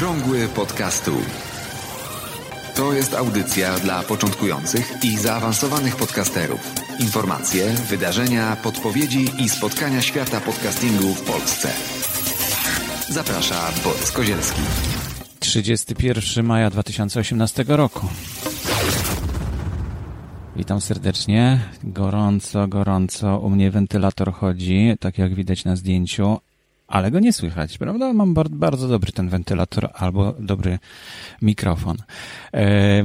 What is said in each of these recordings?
Okrągły podcastu. To jest audycja dla początkujących i zaawansowanych podcasterów. Informacje, wydarzenia, podpowiedzi i spotkania świata podcastingu w Polsce. Zaprasza Borys Kozielski. 31 maja 2018 roku. Witam serdecznie. Gorąco, gorąco. U mnie wentylator chodzi, tak jak widać na zdjęciu, ale go nie słychać, prawda? Mam bardzo dobry ten wentylator albo dobry mikrofon. E,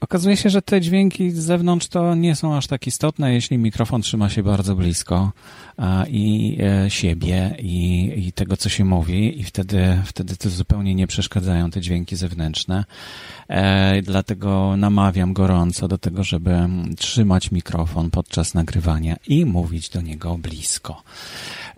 okazuje się, że te dźwięki z zewnątrz to nie są aż tak istotne, jeśli mikrofon trzyma się bardzo blisko a, i e, siebie i, i tego, co się mówi i wtedy, wtedy to zupełnie nie przeszkadzają te dźwięki zewnętrzne. E, dlatego namawiam gorąco do tego, żeby trzymać mikrofon podczas nagrywania i mówić do niego blisko.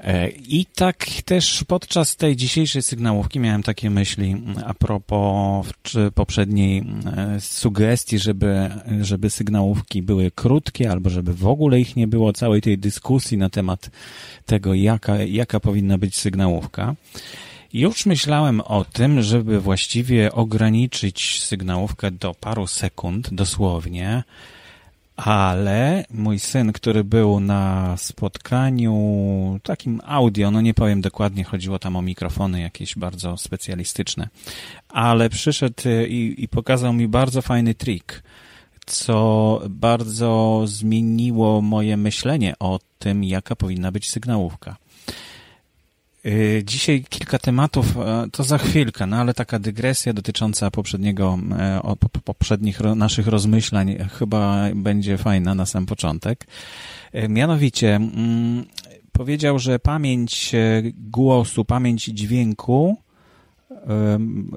E, I tak też podczas tej dzisiejszej sygnałówki miałem takie myśli a propos poprzedniej e, sugestii, żeby, żeby sygnałówki były krótkie albo żeby w ogóle ich nie było, całej tej dyskusji na temat tego, jaka, jaka powinna być sygnałówka. Już myślałem o tym, żeby właściwie ograniczyć sygnałówkę do paru sekund, dosłownie, ale mój syn, który był na spotkaniu takim audio, no nie powiem dokładnie, chodziło tam o mikrofony jakieś bardzo specjalistyczne, ale przyszedł i, i pokazał mi bardzo fajny trik, co bardzo zmieniło moje myślenie o tym, jaka powinna być sygnałówka. Y, dzisiaj kilka tematów, e, to za chwilkę, no ale taka dygresja dotycząca poprzedniego, e, poprzednich naszych rozmyślań chyba będzie fajna na sam początek. E, mianowicie mm, powiedział, że pamięć głosu, pamięć dźwięku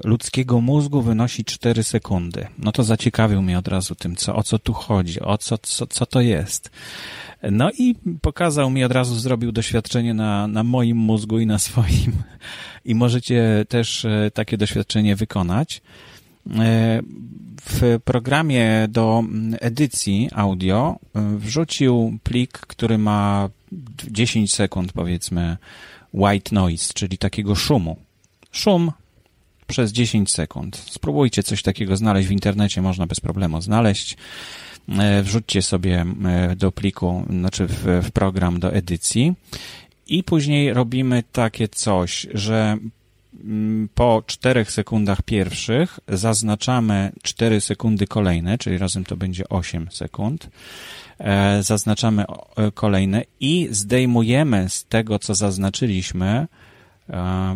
ludzkiego mózgu wynosi 4 sekundy. No to zaciekawił mnie od razu tym, co, o co tu chodzi, o co, co, co to jest. No i pokazał mi od razu, zrobił doświadczenie na, na moim mózgu i na swoim. I możecie też e, takie doświadczenie wykonać. E, w programie do edycji audio e, wrzucił plik, który ma 10 sekund, powiedzmy, white noise, czyli takiego szumu. Szum przez 10 sekund. Spróbujcie coś takiego znaleźć w internecie, można bez problemu znaleźć. E, wrzućcie sobie e, do pliku, znaczy w, w program do edycji i później robimy takie coś, że mm, po 4 sekundach pierwszych zaznaczamy 4 sekundy kolejne, czyli razem to będzie 8 sekund. E, zaznaczamy kolejne i zdejmujemy z tego, co zaznaczyliśmy,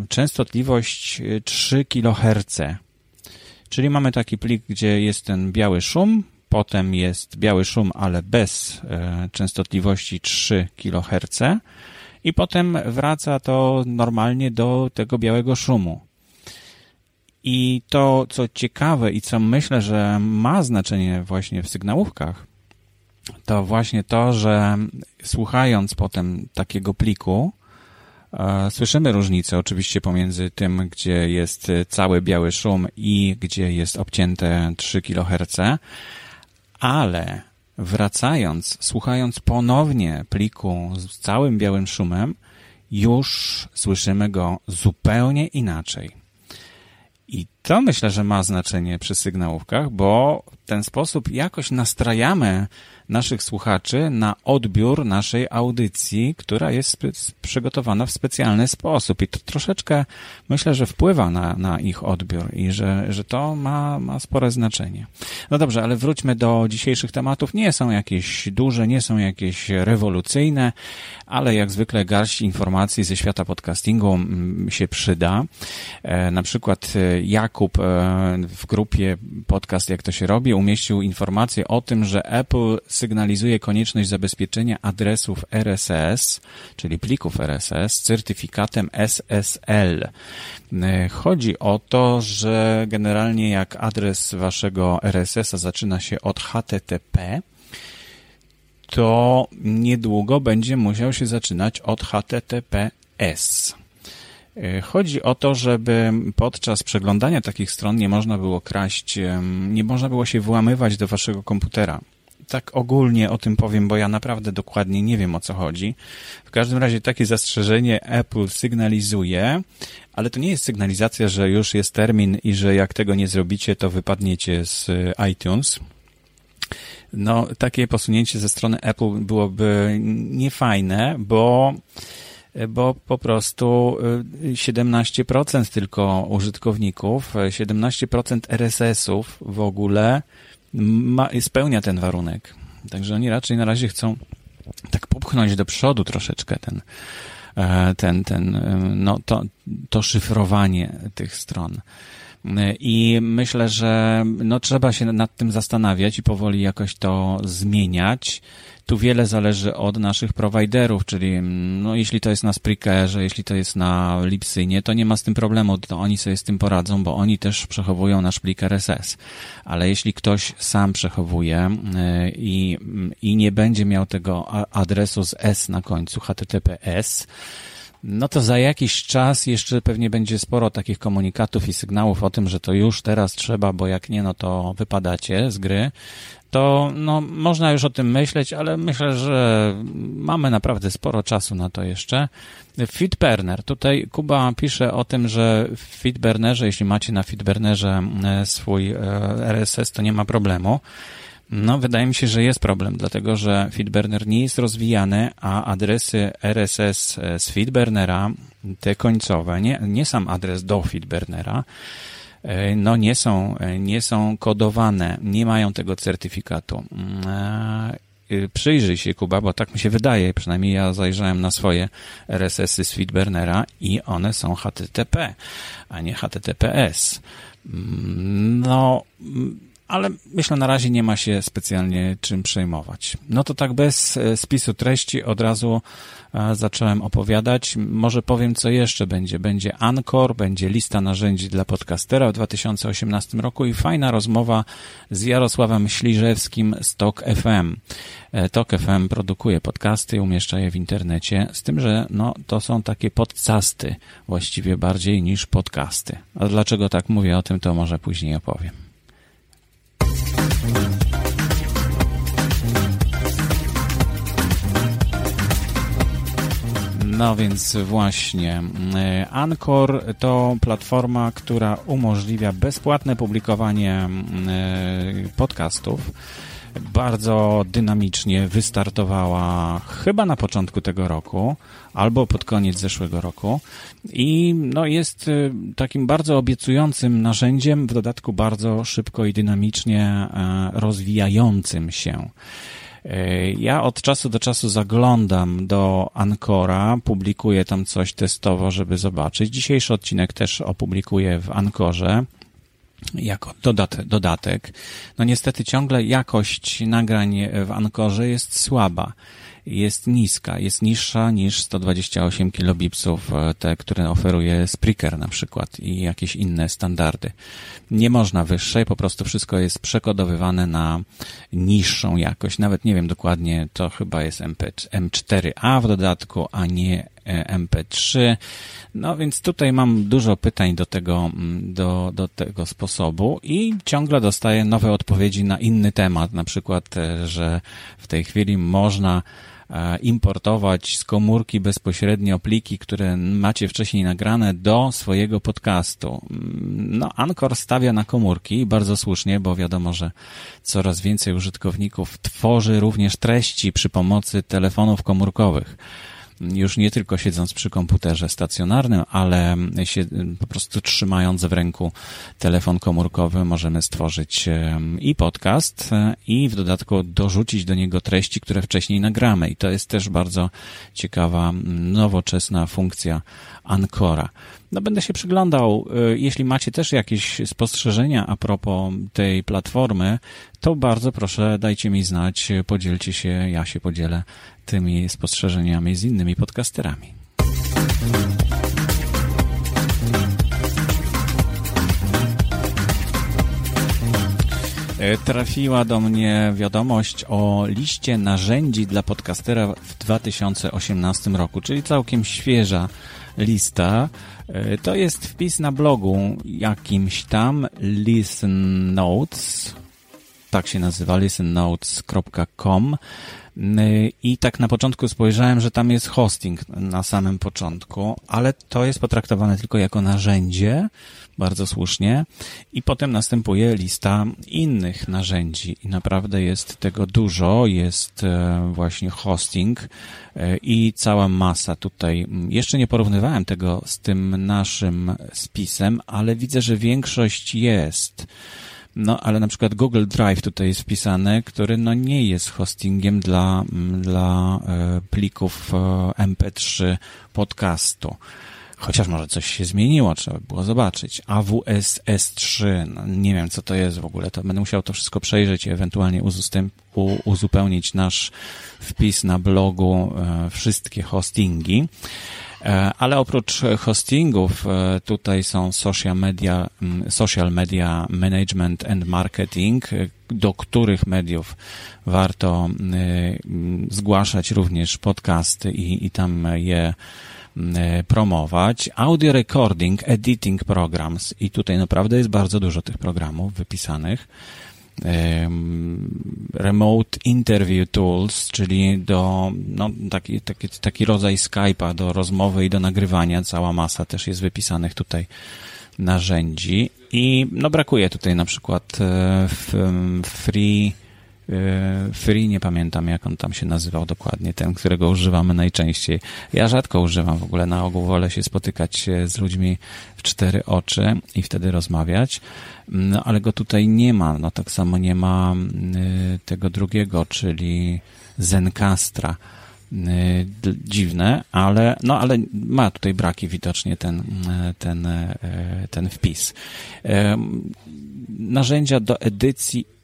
częstotliwość 3 kHz. Czyli mamy taki plik, gdzie jest ten biały szum, potem jest biały szum, ale bez e, częstotliwości 3 kHz i potem wraca to normalnie do tego białego szumu. I to, co ciekawe i co myślę, że ma znaczenie właśnie w sygnałówkach, to właśnie to, że słuchając potem takiego pliku, słyszymy różnicę oczywiście pomiędzy tym, gdzie jest cały biały szum i gdzie jest obcięte 3 kHz, ale wracając, słuchając ponownie pliku z całym białym szumem, już słyszymy go zupełnie inaczej. I to myślę, że ma znaczenie przy sygnałówkach, bo w ten sposób jakoś nastrajamy naszych słuchaczy na odbiór naszej audycji, która jest przygotowana w specjalny sposób. I to troszeczkę myślę, że wpływa na, na ich odbiór i że, że to ma, ma spore znaczenie. No dobrze, ale wróćmy do dzisiejszych tematów. Nie są jakieś duże, nie są jakieś rewolucyjne, ale jak zwykle garść informacji ze świata podcastingu mm, się przyda. E, na przykład e, Jakub e, w grupie podcast Jak to się robi umieścił informację o tym, że Apple sygnalizuje konieczność zabezpieczenia adresów RSS, czyli plików RSS, certyfikatem SSL. Chodzi o to, że generalnie jak adres waszego RSS-a zaczyna się od HTTP, to niedługo będzie musiał się zaczynać od HTTPS. Chodzi o to, żeby podczas przeglądania takich stron nie można było kraść, nie można było się włamywać do waszego komputera tak ogólnie o tym powiem, bo ja naprawdę dokładnie nie wiem o co chodzi. W każdym razie takie zastrzeżenie Apple sygnalizuje, ale to nie jest sygnalizacja, że już jest termin i że jak tego nie zrobicie, to wypadniecie z iTunes. No, takie posunięcie ze strony Apple byłoby niefajne, bo bo po prostu 17% y, tylko użytkowników, 17% RSS-ów w ogóle ma, spełnia ten warunek. Także oni raczej na razie chcą tak popchnąć do przodu troszeczkę ten, e, ten, ten, e, no to, to szyfrowanie tych stron. I myślę, że no, trzeba się nad tym zastanawiać i powoli jakoś to zmieniać. Tu wiele zależy od naszych prowajderów, czyli no, jeśli to jest na Spreakerze, jeśli to jest na Lipsynie, to nie ma z tym problemu, to oni sobie z tym poradzą, bo oni też przechowują nasz plik RSS. Ale jeśli ktoś sam przechowuje y, i, i nie będzie miał tego adresu z S na końcu, HTTPS, no to za jakiś czas jeszcze pewnie będzie sporo takich komunikatów i sygnałów o tym, że to już teraz trzeba, bo jak nie, no to wypadacie z gry. To no, można już o tym myśleć, ale myślę, że mamy naprawdę sporo czasu na to jeszcze. Fitburner. Tutaj Kuba pisze o tym, że w Fitburnerze, jeśli macie na Fitburnerze e, swój e, RSS, to nie ma problemu. No, wydaje mi się, że jest problem, dlatego że Feedburner nie jest rozwijany, a adresy RSS e, z Feedburnera, te końcowe, nie, nie sam adres do Feedburnera, e, no nie są, e, nie są kodowane, nie mają tego certyfikatu. Mm, przyjrzyj się, Kuba, bo tak mi się wydaje, przynajmniej ja zajrzałem na swoje RSS-y z Feedburnera i one są HTTP, a nie HTTPS. Mm, no, ale myślę, na razie nie ma się specjalnie czym przejmować. No to tak bez e, spisu treści od razu e, zacząłem opowiadać. Może powiem, co jeszcze będzie. Będzie Anchor, będzie lista narzędzi dla podcastera w 2018 roku i fajna rozmowa z Jarosławem Śliżewskim z Tok FM. E, Tok FM produkuje podcasty umieszcza je w internecie, z tym, że no, to są takie podcasty właściwie bardziej niż podcasty. A dlaczego tak mówię o tym, to może później opowiem. No więc właśnie, e, Anchor to platforma, która umożliwia bezpłatne publikowanie e, podcastów. Bardzo dynamicznie wystartowała chyba na początku tego roku albo pod koniec zeszłego roku i no, jest e, takim bardzo obiecującym narzędziem, w dodatku bardzo szybko i dynamicznie rozwijającym się. E, ja od czasu do czasu zaglądam do Ancora, publikuję tam coś testowo, żeby zobaczyć. Dzisiejszy odcinek też opublikuję w Ankorze jako dodatek. No niestety ciągle jakość nagrań w Ankorze jest słaba jest niska, jest niższa niż 128 kilobipsów, e, te, które oferuje Spreaker na przykład i jakieś inne standardy. Nie można wyższej, po prostu wszystko jest przekodowywane na niższą jakość. Nawet nie wiem dokładnie, to chyba jest MP, M4A w dodatku, a nie MP3. No więc tutaj mam dużo pytań do tego, mm, do, do tego sposobu i ciągle dostaję nowe odpowiedzi na inny temat, na przykład, e, że w tej chwili można E, importować z komórki bezpośrednio pliki, które macie wcześniej nagrane do swojego podcastu. Mm, no, Anchor stawia na komórki bardzo słusznie, bo wiadomo, że coraz więcej użytkowników tworzy również treści przy pomocy telefonów komórkowych już nie tylko siedząc przy komputerze stacjonarnym, ale się, po prostu trzymając w ręku telefon komórkowy możemy stworzyć i podcast i w dodatku dorzucić do niego treści, które wcześniej nagramy. I to jest też bardzo ciekawa, nowoczesna funkcja Ancora. No będę się przyglądał. Y, jeśli macie też jakieś spostrzeżenia a propos tej platformy, to bardzo proszę dajcie mi znać, podzielcie się, ja się podzielę tymi spostrzeżeniami z innymi podcasterami. Trafiła do mnie wiadomość o liście narzędzi dla podcastera w 2018 roku, czyli całkiem świeża lista. E, to jest wpis na blogu jakimś tam Listen Notes tak się nazywa, listennotes.com. Y, I tak na początku spojrzałem, że tam jest hosting na samym początku, ale to jest potraktowane tylko jako narzędzie, bardzo słusznie. I potem następuje lista innych narzędzi i naprawdę jest tego dużo. Jest e, właśnie hosting e, i cała masa tutaj. Jeszcze nie porównywałem tego z tym naszym spisem, ale widzę, że większość jest. No, ale na przykład Google Drive tutaj jest wpisane, który no nie jest hostingiem dla, dla e, plików MP3 podcastu. Chociaż może coś się zmieniło, trzeba by było zobaczyć. AWS S3, no nie wiem co to jest w ogóle, to będę musiał to wszystko przejrzeć i ewentualnie uzupełnić nasz wpis na blogu e, wszystkie hostingi. E, ale oprócz hostingów e, tutaj są social media, social media management and marketing, do których mediów warto zgłaszać również podcasty i, i tam je E, promować. Audio recording, editing programs i tutaj naprawdę jest bardzo dużo tych programów wypisanych. Remote Interview Tools, czyli do, no, taki, taki, taki rodzaj Skype'a do rozmowy i do nagrywania. Cała masa też jest wypisanych tutaj narzędzi i no brakuje tutaj na przykład e, free E, Free, nie pamiętam jak on tam się nazywał dokładnie, ten, którego używamy najczęściej. Ja rzadko używam w ogóle, na ogół wolę się spotykać z ludźmi w cztery oczy i wtedy rozmawiać, no ale go tutaj nie ma, no tak samo nie ma y, tego drugiego, czyli Zencastra dziwne, ale, no, ale ma tutaj braki widocznie ten, ten, e, ten wpis. Narzędzia do edycji E,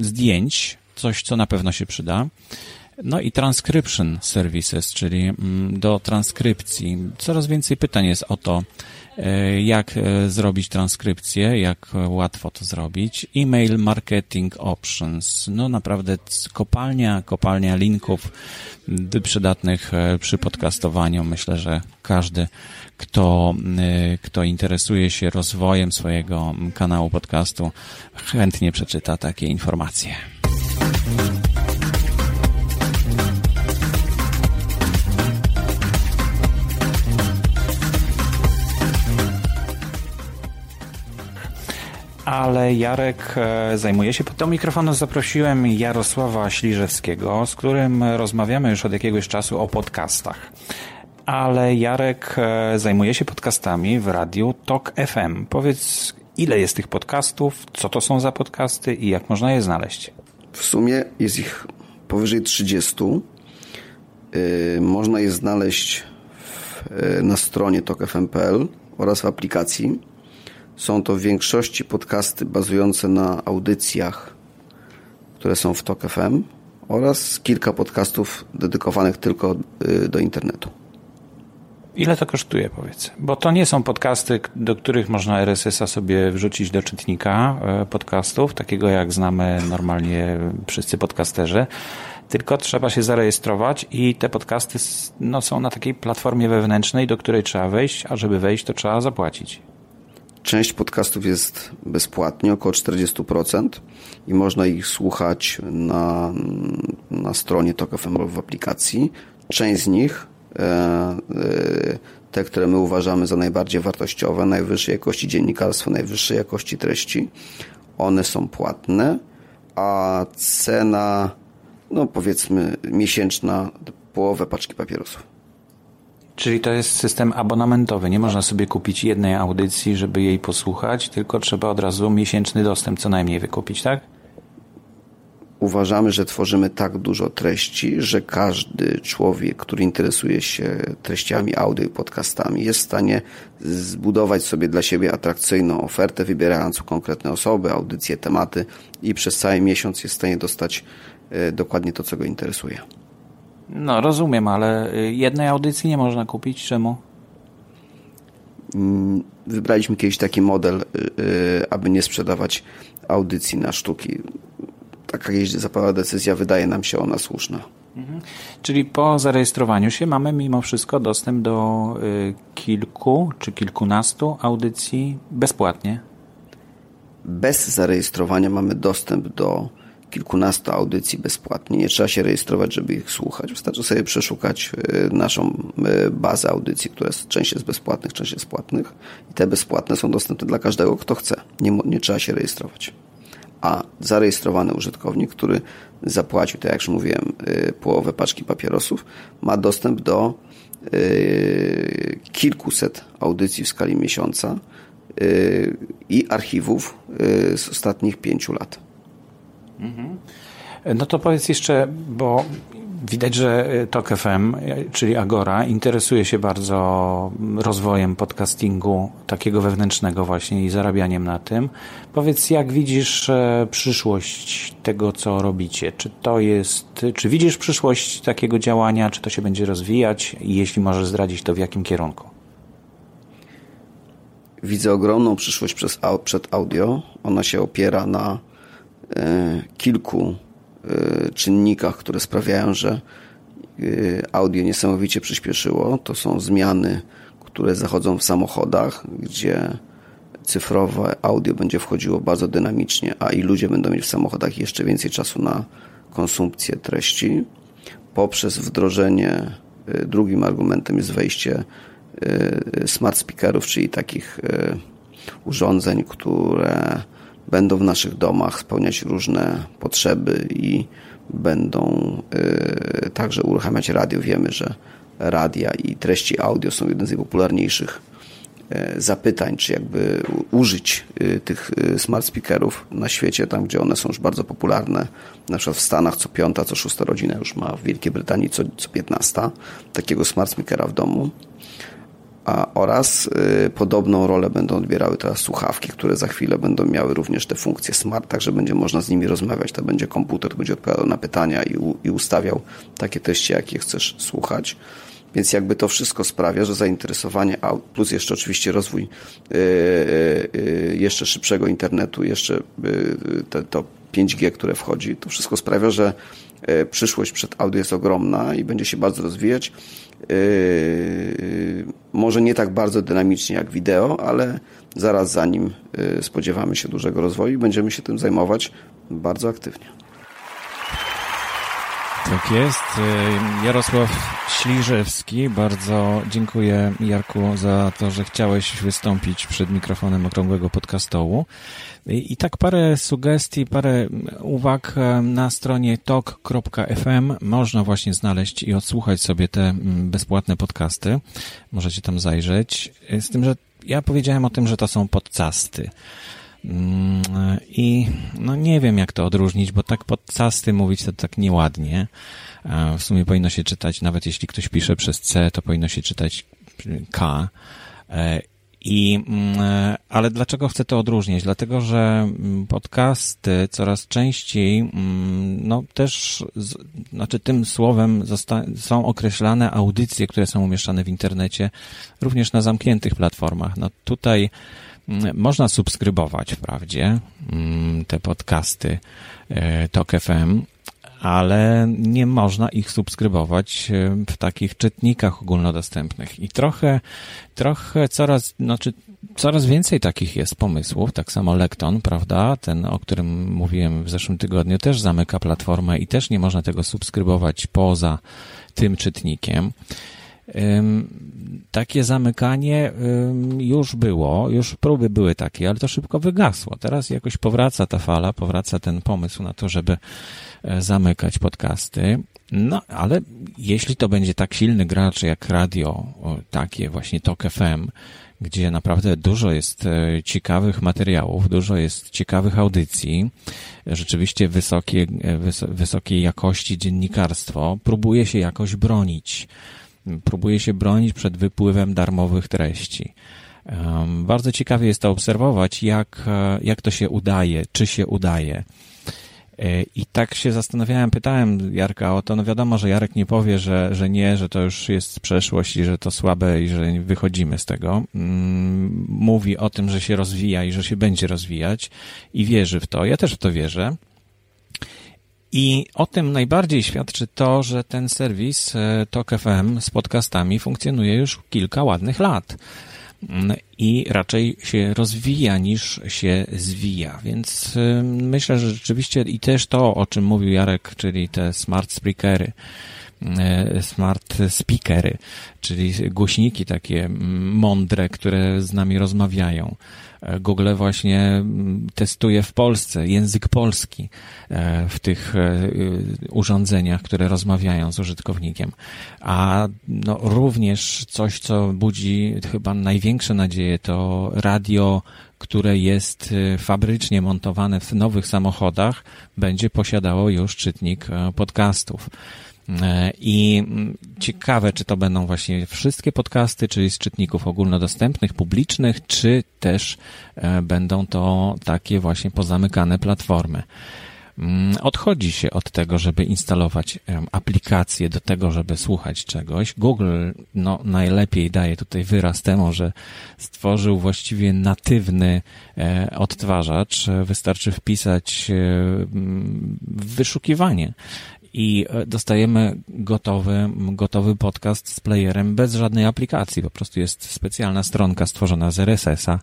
zdjęć, coś, co na pewno się przyda. No i transcription services, czyli do transkrypcji. Coraz więcej pytań jest o to, e, jak e, zrobić transkrypcję, jak łatwo to zrobić. Email marketing options. No naprawdę kopalnia, kopalnia linków przydatnych przy podcastowaniu. Myślę, że każdy kto, kto interesuje się rozwojem swojego kanału podcastu, chętnie przeczyta takie informacje. Ale Jarek e, zajmuje się. Do mikrofonu zaprosiłem Jarosława Śliżewskiego, z którym rozmawiamy już od jakiegoś czasu o podcastach ale Jarek e, zajmuje się podcastami w radiu Talk FM. Powiedz, ile jest tych podcastów, co to są za podcasty i jak można je znaleźć? W sumie jest ich powyżej 30. E, można je znaleźć na stronie talkfm.pl oraz w aplikacji. Są to w większości podcasty bazujące na audycjach, które są w Talk FM oraz kilka podcastów dedykowanych tylko do internetu. Ile to kosztuje, powiedz? Bo to nie są podcasty, do których można RSS-a sobie wrzucić do czytnika e, podcastów, takiego jak znamy normalnie wszyscy podcasterzy, tylko trzeba się zarejestrować i te podcasty no, są na takiej platformie wewnętrznej, do której trzeba wejść, a żeby wejść, to trzeba zapłacić. Część podcastów jest bezpłatnie, około 40% i można ich słuchać na, na stronie Tok FM w aplikacji. Część z nich E, e, te, które my uważamy za najbardziej wartościowe, najwyższej jakości dziennikarstwa, najwyższej jakości treści, one są płatne, a cena, no powiedzmy miesięczna, połowę paczki papierosów. Czyli to jest system abonamentowy. Nie można sobie kupić jednej audycji, żeby jej posłuchać, tylko trzeba od razu miesięczny dostęp co najmniej wykupić, tak? uważamy, że tworzymy tak dużo treści, że każdy człowiek, który interesuje się treściami audio i podcastami, jest w stanie zbudować sobie dla siebie atrakcyjną ofertę, wybierając konkretne osoby, audycje, tematy i przez cały miesiąc jest w stanie dostać e, dokładnie to, co go interesuje. No, rozumiem, ale y, jednej audycji nie można kupić. Czemu? Mm, wybraliśmy kiedyś taki model, y, y, aby nie sprzedawać audycji na sztuki taka zapadła decyzja, wydaje nam się ona słuszna. Mhm. Czyli po zarejestrowaniu się mamy mimo wszystko dostęp do kilku czy kilkunastu audycji bezpłatnie? bez zarejestrowania mamy dostęp do kilkunastu audycji bezpłatnie. Nie trzeba się rejestrować, żeby ich słuchać. Wystarczy sobie przeszukać e, naszą e, bazę audycji, która jest, część jest bezpłatnych, część jest płatnych. I te bezpłatne są dostępne dla każdego, kto chce. Nie, nie trzeba się rejestrować. A zarejestrowany użytkownik, który zapłacił, tak jak już mówiłem, e, połowę paczki papierosów, ma dostęp do kilkuset audycji w skali miesiąca i archiwów z ostatnich pięciu lat. No to powiedz jeszcze, bo widać, że TOK FM, czyli Agora, interesuje się bardzo rozwojem podcastingu takiego wewnętrznego właśnie i zarabianiem na tym. Powiedz, jak widzisz e, przyszłość tego, co robicie? Czy to jest, czy widzisz przyszłość takiego działania, czy to się będzie rozwijać i jeśli możesz zdradzić, to w jakim kierunku? Widzę ogromną przyszłość przed audio. Ona się opiera na E, kilku e, czynnikach, które sprawiają, że e, audio niesamowicie przyspieszyło. To są zmiany, które zachodzą w samochodach, gdzie cyfrowe audio będzie wchodziło bardzo dynamicznie, a i ludzie będą mieć w samochodach jeszcze więcej czasu na konsumpcję treści. Poprzez wdrożenie, drugim argumentem jest wejście smart speakerów, czyli takich urządzeń, które będą w naszych domach spełniać różne potrzeby i będą y, także uruchamiać radio. Wiemy, że radia i treści audio są jednym z najpopularniejszych y, zapytań, czy jakby użyć y, tych smart speakerów na świecie, tam gdzie one są już bardzo popularne. Na przykład w Stanach co piąta, co szósta rodzina już ma, w Wielkiej Brytanii co, co piętnasta takiego smart speakera w domu a, oraz y, podobną rolę będą odbierały teraz słuchawki, które za chwilę będą miały również te funkcje smart, także będzie można z nimi rozmawiać. To będzie komputer, będzie odpowiadał na pytania i, u, i ustawiał takie treści, jakie chcesz słuchać. Więc jakby to wszystko sprawia, że zainteresowanie, plus jeszcze oczywiście rozwój yy, yy, jeszcze szybszego internetu, jeszcze te, to 5G, które wchodzi, to wszystko sprawia, że y, przyszłość przed audio jest ogromna i będzie się bardzo rozwijać. Yy, może nie tak bardzo dynamicznie jak wideo, ale zaraz za nim yy, spodziewamy się dużego rozwoju będziemy się tym zajmować bardzo aktywnie. Tak jest. Yy, Jarosław Śliżewski, bardzo dziękuję Jarku za to, że chciałeś wystąpić przed mikrofonem Okrągłego Podcastołu. I tak parę sugestii, parę uwag e, na stronie talk.fm można właśnie znaleźć i odsłuchać sobie te mm, bezpłatne podcasty. Możecie tam zajrzeć. Z tym, że ja powiedziałem o tym, że to są podcasty. Mm, I no nie wiem, jak to odróżnić, bo tak podcasty mówić to tak nieładnie. E, w sumie powinno się czytać, nawet jeśli ktoś pisze przez C, to powinno się czytać K. E, i, mm, e, ale dlaczego chcę to odróżnić? Dlatego, że mm, podcasty coraz częściej, no też, znaczy tym słowem są określane audycje, które są umieszczane w internecie, również na zamkniętych platformach. No tutaj można subskrybować wprawdzie te podcasty e, TOK FM, ale nie można ich subskrybować e, w takich czytnikach ogólnodostępnych. I trochę, trochę coraz, znaczy coraz więcej takich jest pomysłów. Tak samo Lekton, prawda? Ten, o którym mówiłem w zeszłym tygodniu, też zamyka platformę i też nie można tego subskrybować poza tym czytnikiem. Takie zamykanie już było, już próby były takie, ale to szybko wygasło. Teraz jakoś powraca ta fala, powraca ten pomysł na to, żeby e, zamykać podcasty. No, ale jeśli to będzie tak silny gracz jak radio, takie właśnie Tok FM, gdzie naprawdę dużo jest e, ciekawych materiałów, dużo jest ciekawych audycji, rzeczywiście wysokie, e, wysokiej jakości dziennikarstwo, próbuje się jakoś bronić próbuje się bronić przed wypływem darmowych treści. Bardzo ciekawie jest to obserwować, jak, e, jak to się udaje, czy się udaje. E, I tak się zastanawiałem, pytałem Jarka o to, no wiadomo, że Jarek nie powie, że, że nie, że to już jest przeszłość i że to słabe i że wychodzimy z tego. Mm, mówi o tym, że się rozwija i że się będzie rozwijać i wierzy w to. Ja też w to wierzę. I o tym najbardziej świadczy to, że ten serwis e, Talk FM z podcastami funkcjonuje już kilka ładnych lat. i raczej się rozwija niż się zwija. Więc myślę, że rzeczywiście i też to, o czym mówił Jarek, czyli te smart speakery, E, smart speakery, czyli głośniki takie mądre, które z nami rozmawiają. E, Google właśnie testuje w Polsce język polski e, w tych urządzeniach, które rozmawiają z użytkownikiem. A no, również coś, co budzi chyba największe nadzieje, to radio, które jest fabrycznie montowane w nowych samochodach, będzie posiadało już czytnik podcastów. E, I mm, ciekawe, czy to będą właśnie wszystkie podcasty, czyli z czytników ogólnodostępnych, publicznych, czy też e, będą to takie właśnie pozamykane platformy. Mm, odchodzi się od tego, żeby instalować aplikacje do tego, żeby słuchać czegoś. Google no, najlepiej daje tutaj wyraz temu, że stworzył właściwie natywny e, odtwarzacz. Wystarczy wpisać wyszukiwanie i e, dostajemy gotowy, gotowy podcast z playerem bez żadnej aplikacji. Po prostu jest specjalna stronka stworzona z RSS-a,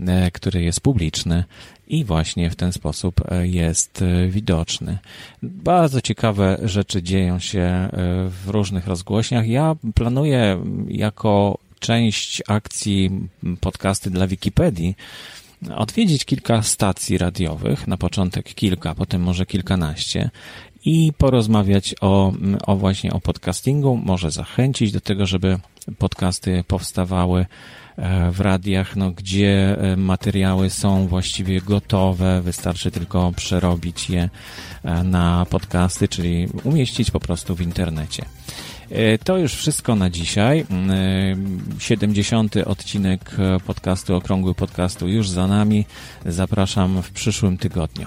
e, który jest publiczny i właśnie w ten sposób e, jest widoczny. Bardzo ciekawe rzeczy dzieją się w różnych rozgłośniach. Ja planuję jako część akcji podcasty dla Wikipedii odwiedzić kilka stacji radiowych, na początek kilka, potem może kilkanaście i porozmawiać o, o właśnie o podcastingu, może zachęcić do tego, żeby podcasty powstawały e, w radiach, no, gdzie e, materiały są właściwie gotowe, wystarczy tylko przerobić je e, na podcasty, czyli umieścić po prostu w internecie. To już wszystko na dzisiaj. 70. odcinek podcastu, okrągły podcastu już za nami. Zapraszam w przyszłym tygodniu.